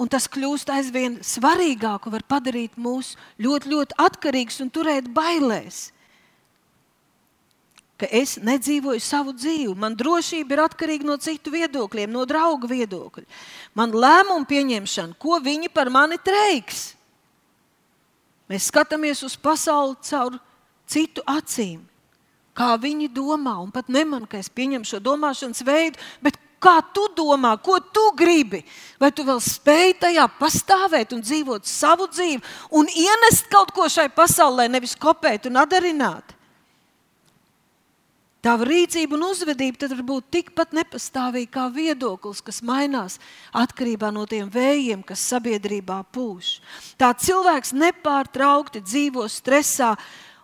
Speaker 1: Un tas kļūst aizvien svarīgāk un var padarīt mūs ļoti, ļoti atkarīgus un turēt bailēs. Ka es nedzīvoju savu dzīvi. Man drošība ir atkarīga no citu viedokļiem, no draugu viedokļa. Man lēmumu pieņemšana, ko viņi par mani teiks. Mēs skatāmies uz pasauli caur citu acīm, kā viņi domā, un pat nemanā, ka es pieņemu šo domāšanas veidu, bet kā tu domā, ko tu gribi. Vai tu vēl spēj tajā pastāvēt un dzīvot savu dzīvi un ienest kaut ko šai pasaulē, nevis kopēt un adarināt? Tava rīcība un uzvedība tad var būt tikpat nepastāvīga kā viedoklis, kas mainās atkarībā no tiem vējiem, kas sabiedrībā pūš. Tā cilvēks nepārtraukti dzīvo stresā,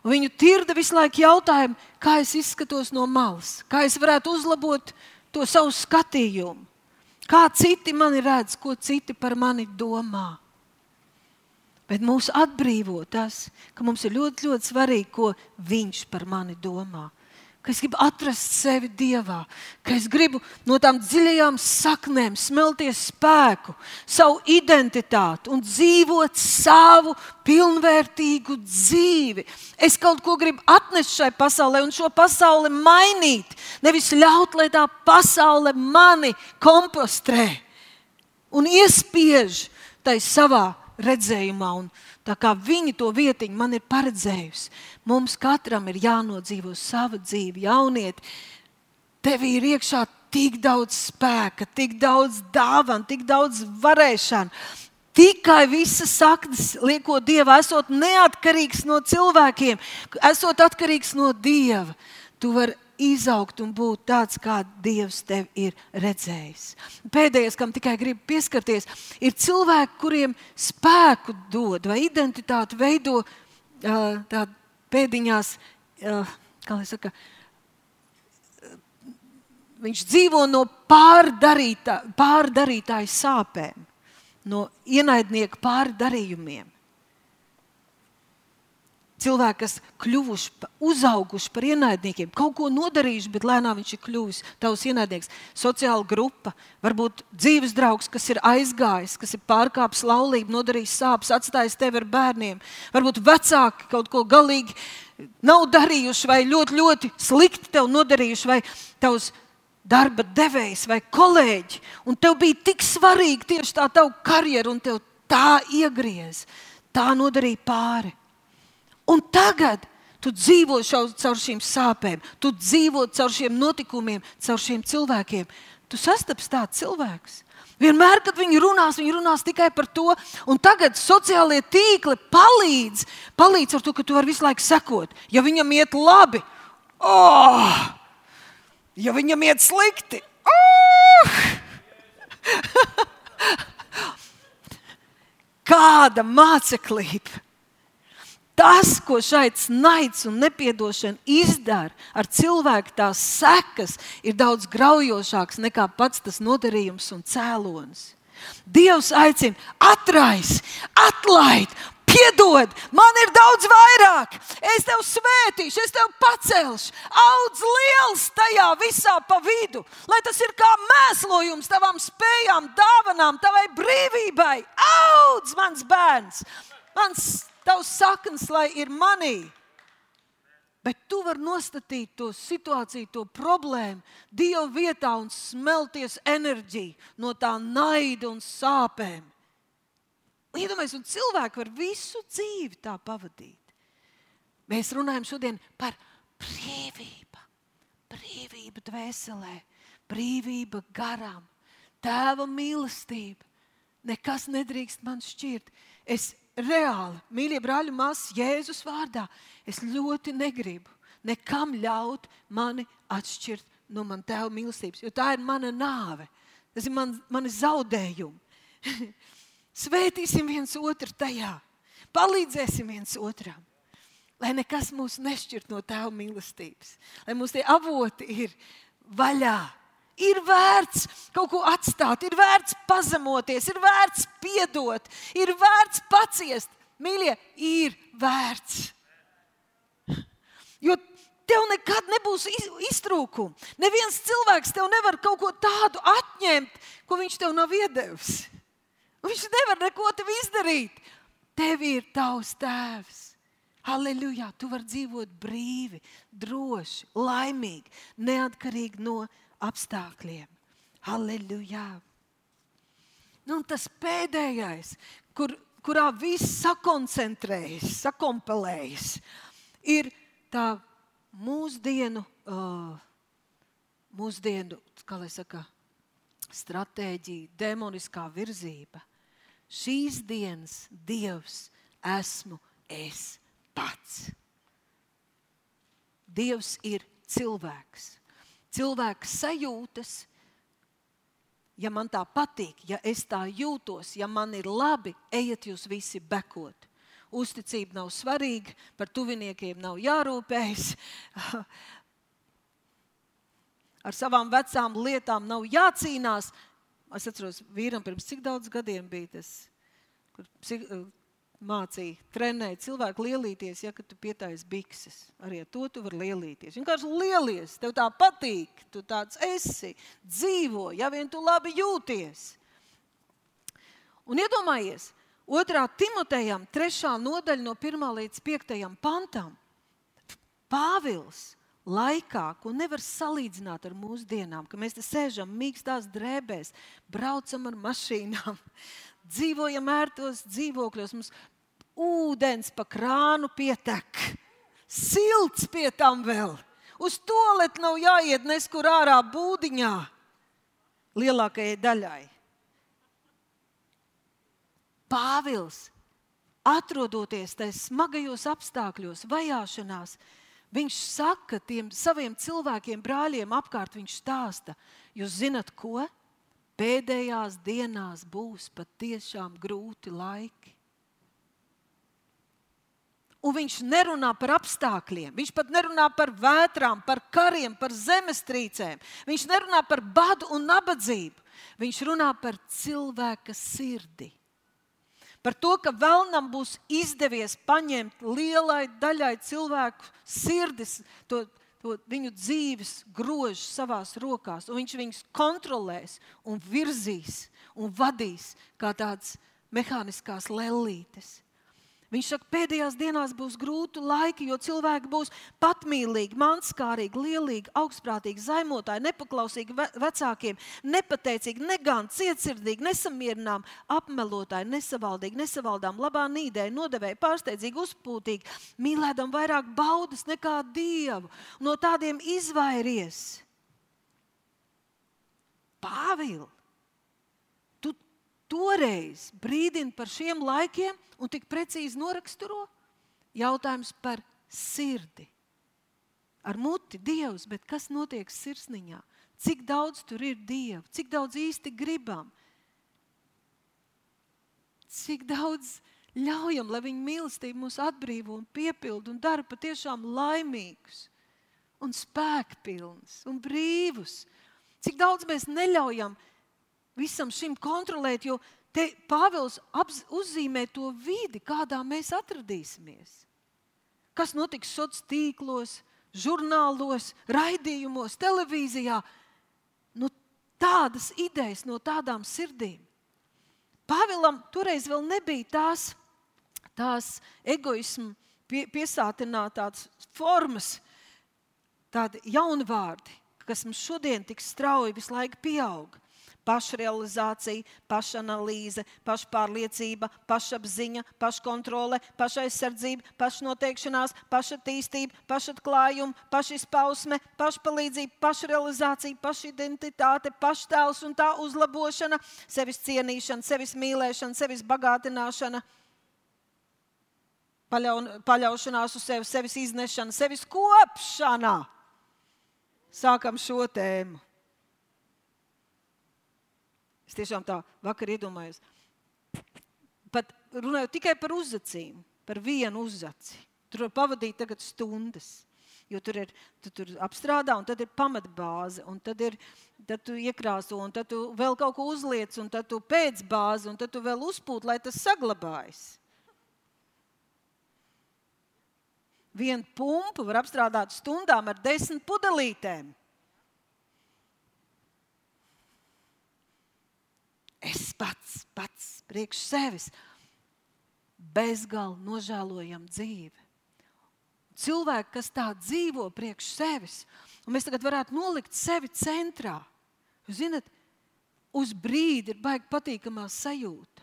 Speaker 1: viņu tirda visu laiku jautājumu, kā es izskatos no malas, kā es varētu uzlabot to savu skatījumu, kā citi mani redz, ko citi par mani domā. Bet mūs atbrīvo tas, ka mums ir ļoti, ļoti svarīgi, ko viņš par mani domā ka es gribu atrast sevi Dievā, ka es gribu no tām dziļajām saknēm smelties spēku, savu identitāti un dzīvot savu pilnvērtīgu dzīvi. Es kaut ko gribu atnest šai pasaulē un šo pasauli mainīt. Nevis ļaut, lai tā pasaule mani kompostrē un iespiež tai savā redzējumā. Un tā kā viņi to vietiņu man ir paredzējusi. Mums katram ir jānodzīvo sava dzīve, jaunieti. Tev ir iekšā tik daudz spēka, tik daudz dāvana, tik daudz varēšana. Tikai visas saknes lieko Dievu, esot neatkarīgs no cilvēkiem, esot atkarīgs no Dieva. Tu vari izaugt un būt tāds, kāds Dievs tev ir redzējis. Pēdējais, kam tikai gribu pieskarties, ir cilvēki, kuriem spēku dod vai identitāti veido tādā pēdiņās, kā lai saka, viņš dzīvo no pārdarītā, pārdarītāju sāpēm, no ienaidnieka pārdarījumiem cilvēki, kas kļuvuši, uzauguši par ienaidniekiem, kaut ko nodarījuši, bet lēnām viņš ir kļuvis tavs ienaidnieks. Sociāla grupa, varbūt dzīves draugs, kas ir aizgājis, kas ir pārkāpis laulību, nodarījis sāpes, atstājis tevi ar bērniem. Varbūt vecāki kaut ko galīgi nav darījuši, vai ļoti, ļoti slikti tev nodarījuši, vai tavs darba devējs vai kolēģi. Un tev bija tik svarīgi tieši tā tava karjera, un tev tā iegriez, tā nodarīja pāri. Un tagad tu dzīvo caur šīm sāpēm, tu dzīvo caur šiem notikumiem, caur šiem cilvēkiem. Tu sastaps tāds cilvēks. Vienmēr, kad viņi runās, viņi runās tikai par to. Un tagad sociālie tīkli palīdz, palīdz ar to, ka tu vari visu laiku sekot. Ja viņam iet labi, oh! ja viņam iet slikti, oh! kāda māceklība! Tas, ko šeit naids un nepiedošana izdara ar cilvēku, tās sekas ir daudz graujošākas nekā pats tas nodarījums un cēlonis. Dievs aicina, atraisi, atlaid, piedod, man ir daudz vairāk. Es tev svētīšu, es tev pacelšu, audz liels tajā visā pa vidu, lai tas ir kā mēslojums tavām spējām, dāvanām, tavai brīvībai. Audz, mans bērns, mans Tavs saknes, lai ir manī. Bet tu vari nostatīt to situāciju, to problēmu Dieva vietā un smelties enerģiju no tā naida un sāpēm. Iedomājieties, un cilvēki var visu dzīvi tā pavadīt. Mēs runājam šodien par brīvību, brīvību dvēselē, brīvību garām, tēva mīlestību. Nekas nedrīkst man šķirt. Es reāli, mīļie brāļi, māsas, Jēzus vārdā, es ļoti negribu nekam ļaut mani atšķirt no manas tēva mīlestības, jo tā ir mana nāve. tas ir man, mani zaudējumi. Svētīsim viens otru tajā, palīdzēsim viens otram. Lai nekas mūs nešķirt no tēva mīlestības, lai mūsu avoti ir vaļā. Ir vērts kaut ko atstāt, ir vērts pazemoties, ir vērts piedot, ir vērts paciest. Mīļie, ir vērts. Jo tev nekad nebūs iztrūkuma. Neviens cilvēks tev nevar kaut ko tādu atņemt, ko viņš tev nav iedevis. Viņš nevar neko tev izdarīt. Tev ir tavs tēvs. Halleluja! Tu vari dzīvot brīvi, droši, laimīgi, neatkarīgi no apstākļiem. Halleluja! Nu, tas pēdējais, kur, kurā viss sakoncentrējas, sakompelējas, ir tā mūsdienu, uh, mūsdienu kā lai saka, stratēģija, demoniskā virzība. Šīs dienas Dievs esmu es pats. Dievs ir cilvēks. Cilvēks sajūtas, ja man tā patīk, ja es tā jūtos, ja man ir labi, ejiet jūs visi bekot. Uzticība nav svarīga, par tuviniekiem nav jārūpējas. Ar savām vecām lietām nav jācīnās. Es atceros, vīram pirms cik daudz gadiem bija tas, kur mācīja, trenēja cilvēku lielīties, ja tu pietājies bikses. Arī ar to tu vari lielīties. Vienkārši lielies, tev tā patīk, tu tāds esi, dzīvo, ja vien tu labi jūties. Un iedomājies, otrā Timotejam, trešā nodaļa no 1 līdz 5 pantam. Pāvils laikā, ko nevar salīdzināt ar mūsdienām, ka mēs te sēžam mīkstās drēbēs, braucam ar mašīnām, dzīvojam ērtos dzīvokļos, mums ūdens pa krānu pietek, silts pie tam vēl. Uz to lietu nav jāiet neskur ārā būdiņā lielākajai daļai. Pāvils, atrodoties tajos smagajos apstākļos, vajāšanās, viņš saka tiem saviem cilvēkiem, brāļiem apkārt, viņš stāsta, jūs zinat, ko? Pēdējās dienās būs patiešām grūti laiki. Un viņš nerunā par apstākļiem, viņš pat nerunā par vētrām, par kariem, par zemestrīcēm. Viņš nerunā par badu un nabadzību. Viņš runā par cilvēka sirdi. Par to, ka vēlnam būs izdevies paņemt lielai daļai cilvēku sirdis, to, to viņu dzīves grožu savās rokās, un viņš viņus kontrolēs, un virzīs un vadīs kā tādas mehāniskās lellītes. Viņš saka, pēdējās dienās būs grūti laiki, jo cilvēki būs patmīlīgi, manskārīgi, lielīgi, augstprātīgi, zaimotāji, nepaklausīgi ve vecākiem, nepateicīgi, negan, cietsirdīgi, nesamierināmi, apmelotāji, nesavaldīgi, nesavaldām, labā nīdē, nodevēji, pārsteidzīgi, uzpūtīgi, mīlēdam vairāk baudas nekā dievu. No tādiem izvairies. Pāvils! Toreiz brīdina par šiem laikiem un tik precīzi noraksturo jautājums par sirdi. Ar muti Dievs, bet kas notiek sirsniņā? Cik daudz tur ir Dieva, cik daudz īsti gribam, cik daudz ļaujam, lai viņa mīlestība mūs atbrīvo un piepilda un dara patiešām laimīgus, un spēkpilnus un brīvus. Cik daudz mēs neļaujam visam šim kontrolēt, jo te Pāvils uzzīmē to vidi, kādā mēs atradīsimies. Kas notiks sociālos tīklos, žurnālos, raidījumos, televīzijā? Nu, tādas idejas no tādām sirdīm. Pāvēlam toreiz vēl nebija tās, tās egoismu pie, piesātinātās formas, tādi jaunvārdi, kas mums šodien tik strauji visu laiku pieauga pašrealizācija, pašanalīze, pašpārliecība, pašapziņa, paškontrole, pašaizsardzība, pašnoteikšanās, pašattīstība, pašatklājuma, pašizpausme, pašpalīdzība, pašrealizācija, pašidentitāte, paštēls un tā uzlabošana, sevis cienīšana, sevis mīlēšana, sevis bagātināšana. Paļaun, paļaušanās uz sevi, sevis iznešana, sevis kopšana. Sākam šo tēmu. Es tiešām tā vakar iedomājos. Pat runājot tikai par uzacīm, par vienu uzaci. Tur var pavadīt tagad stundas. Jo tur ir tu tur apstrādā, un tad ir pamatbāze, un tad, ir, tad tu iekrāso, un tad tu vēl kaut ko uzliec, un tad tu pēcbāzi, un tad tu vēl uzpūti, lai tas saglabājas. Vienu pumpu var apstrādāt stundām ar desmit pudelītēm. Es pats, pats priekš sevis bezgalīgi nožēlojam dzīvi cilvēki, kas tā dzīvo priekš sevis, un mēs tagad varētu nolikt sevi centrā. Jūs zināt, uz brīdi ir baigi patīkamā sajūta.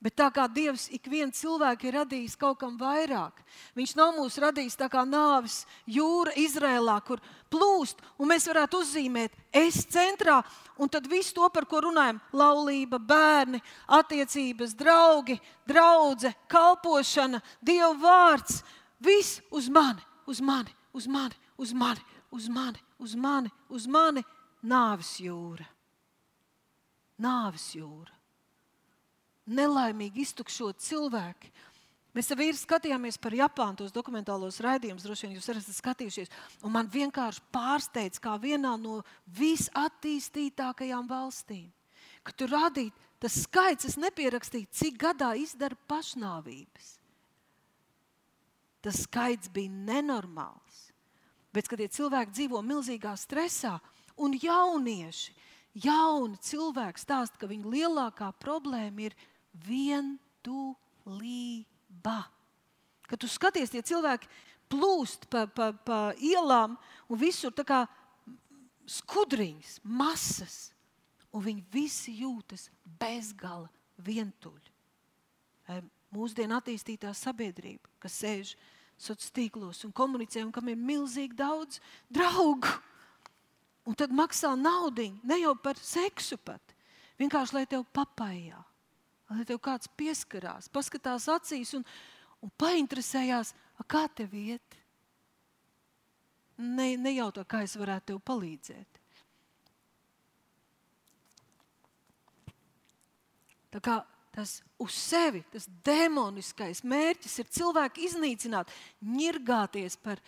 Speaker 1: Bet tā kā Dievs ikvienu cilvēku ir radījis kaut kam vairāk, Viņš nav mūs radījis tā kā nāves jūra Izrēlā, kur plūst, un mēs varētu uzzīmēt, es centrā, un tad viss to, par ko runājam, laulība, bērni, attiecības, draugi, draudzene, kalpošana, Dieva vārds, Viss uz mani, uz mani, uz mani, uz mani, uz mani, uz mani, uz mani. Nāves jūra. Nāves jūra. Nelaimīgi iztukšot cilvēki. Mēs ar vīru skatījāmies par Japānu, tos dokumentālos raidījumus, droši vien jūs esat skatījušies. Man vienkārši pārsteidz, kā vienā no visattīstītākajām valstīm, ka tur rādīt tas skaits, es nepierakstīju, cik gadā izdara pašnāvības tas skaits bija nenormāls. Bet, kad tie cilvēki dzīvo milzīgā stresā, un jaunieši, jauni cilvēki stāsta, ka viņu lielākā problēma ir vientulība. Kad tu skaties, tie cilvēki plūst pa, pa, pa ielām un visur tā kā skudriņas, masas, un viņi visi jūtas bezgala vientuļi mūsdienu attīstītā sabiedrība, kas sēž sociālos tīklos un komunicē, un kam ir milzīgi daudz draugu. Un tad maksā naudu ne jau par seksu, pat vienkārši lai tev papājā, lai tev kāds pieskarās, paskatās acīs un, un painteresējās, kā tev iet. Ne, nejautā, kā es varētu tev palīdzēt. Tā kā tas uz sevi, tas demoniskais mērķis ir cilvēku iznīcināt, ņirgāties par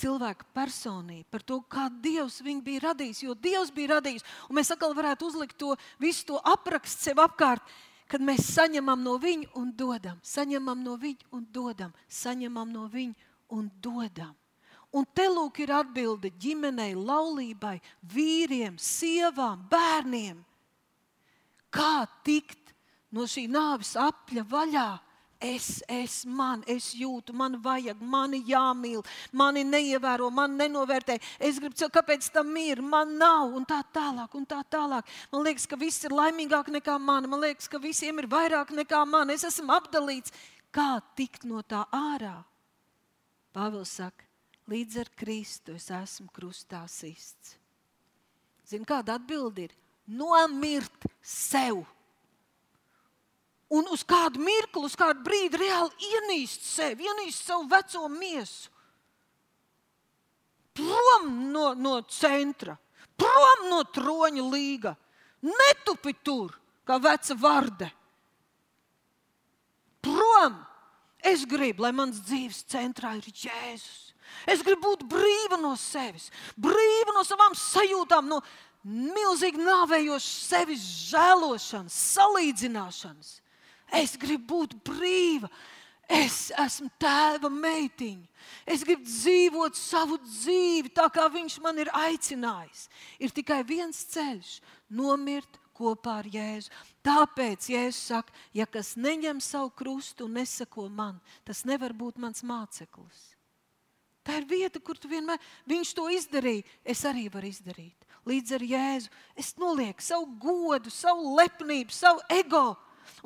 Speaker 1: cilvēku personību, par to, kā Dievs viņu bija radījis. Jo Dievs bija radījis, un mēs atkal varētu uzlikt to visu to aprakstu sev apkārt, kad mēs saņemam no viņa un dodam, saņemam no viņa un dodam, saņemam no viņa un dodam. Un te lūk ir atbilde ģimenei, laulībai, vīriem, sievām, bērniem. Kā tikt no šī nāves apļa vaļā. Es, es, man, es jūtu, man vajag, mani jāmīl, mani neievēro, man nenovērtē. Es gribu kāpēc tam ir, man nav, un tā tālāk, un tā tālāk. Man liekas, ka viss ir laimīgāk nekā man, man liekas, ka visiem ir vairāk nekā man. Es esmu apdalīts. Kā tikt no tā ārā? Pāvils saka, līdz ar Kristu es esmu krustā sists. Zini, kāda atbilde ir? Nomirt sev! Un uz kādu mirkli, uz kādu brīdi reāli ienīst sevi, ienīst savu veco miesu. Prom no, no centra, prom no troņa līga. Netupi tur, kā veca varde. Prom! Es gribu, lai mans dzīves centrā ir Jēzus. Es gribu būt brīva no sevis, brīva no savām sajūtām, no milzīgi nāvējošas sevis žēlošanas, salīdzināšanas. Es gribu būt brīva. Es esmu tēva meitiņa. Es gribu dzīvot savu dzīvi tā, kā viņš man ir aicinājis. Ir tikai viens ceļš - nomirt kopā ar Jēzu. Tāpēc Jēzus saka, ja kas neņem savu krustu un nesako man, tas nevar būt mans māceklis. Tā ir vieta, kur tu vienmēr viņš to izdarīja. Es arī varu izdarīt. Līdz ar Jēzu es nolieku savu godu, savu lepnību, savu ego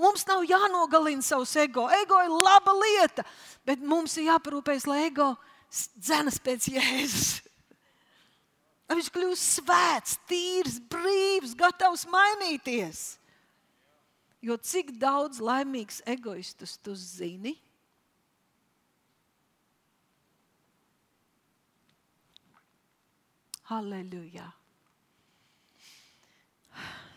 Speaker 1: Mums nav jānogalina savs ego. Ego ir laba lieta, bet mums ir jāparūpējas, lai ego dzenas pēc Jēzus. Lai viņš kļūst svēts, tīrs, brīvs, gatavs mainīties. Jo cik daudz laimīgus egoistus tu zini? Halleluja!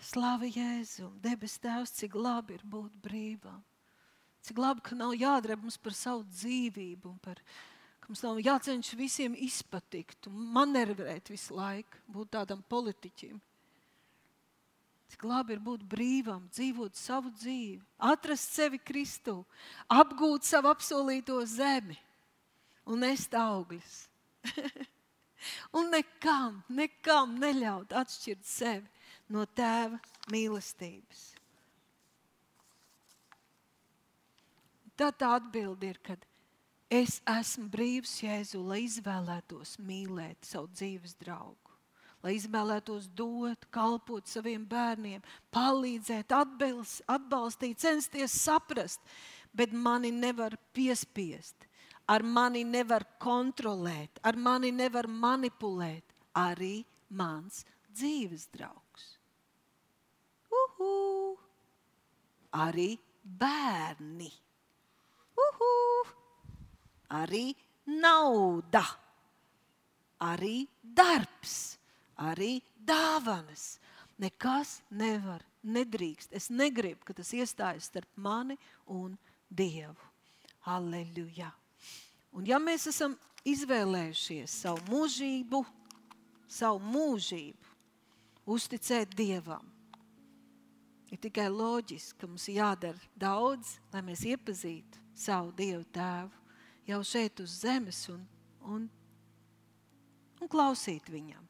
Speaker 1: Slavu Jēzum, debes Tēvs, cik labi ir būt brīvam. Cik labi, ka nav jādara mums par savu dzīvību, un par, ka mums nav jācenšas visiem izpatikt manevrēt visu laiku, būt tādam politiķim. Cik labi ir būt brīvam, dzīvot savu dzīvi, atrast sevi Kristu, apgūt savu apsolīto zemi un nest augļus. un nekam, nekam neļaut atšķirt sevi no tēva mīlestības. Tad tā atbilde ir, kad es esmu brīvs Jēzu, lai izvēlētos mīlēt savu dzīves draugu, lai izvēlētos dot, kalpot saviem bērniem, palīdzēt, atbilst, atbalstīt, censties saprast, bet mani nevar piespiest, ar mani nevar kontrolēt, ar mani nevar manipulēt arī mans dzīves draugs. Uhu! Arī bērni. Uhu! Arī nauda, arī darbs, arī dāvanas. Nekas nevar, nedrīkst. Es negribu, ka tas iestājas starp mani un Dievu. Aleluja! Un ja mēs esam izvēlējušies savu mūžību, savu mūžību, uzticēt Dievam, Ir tikai loģiski, ka mums jādara daudz, lai mēs iepazītu savu Dievu Tēvu jau šeit uz zemes un, un, un klausītu viņam.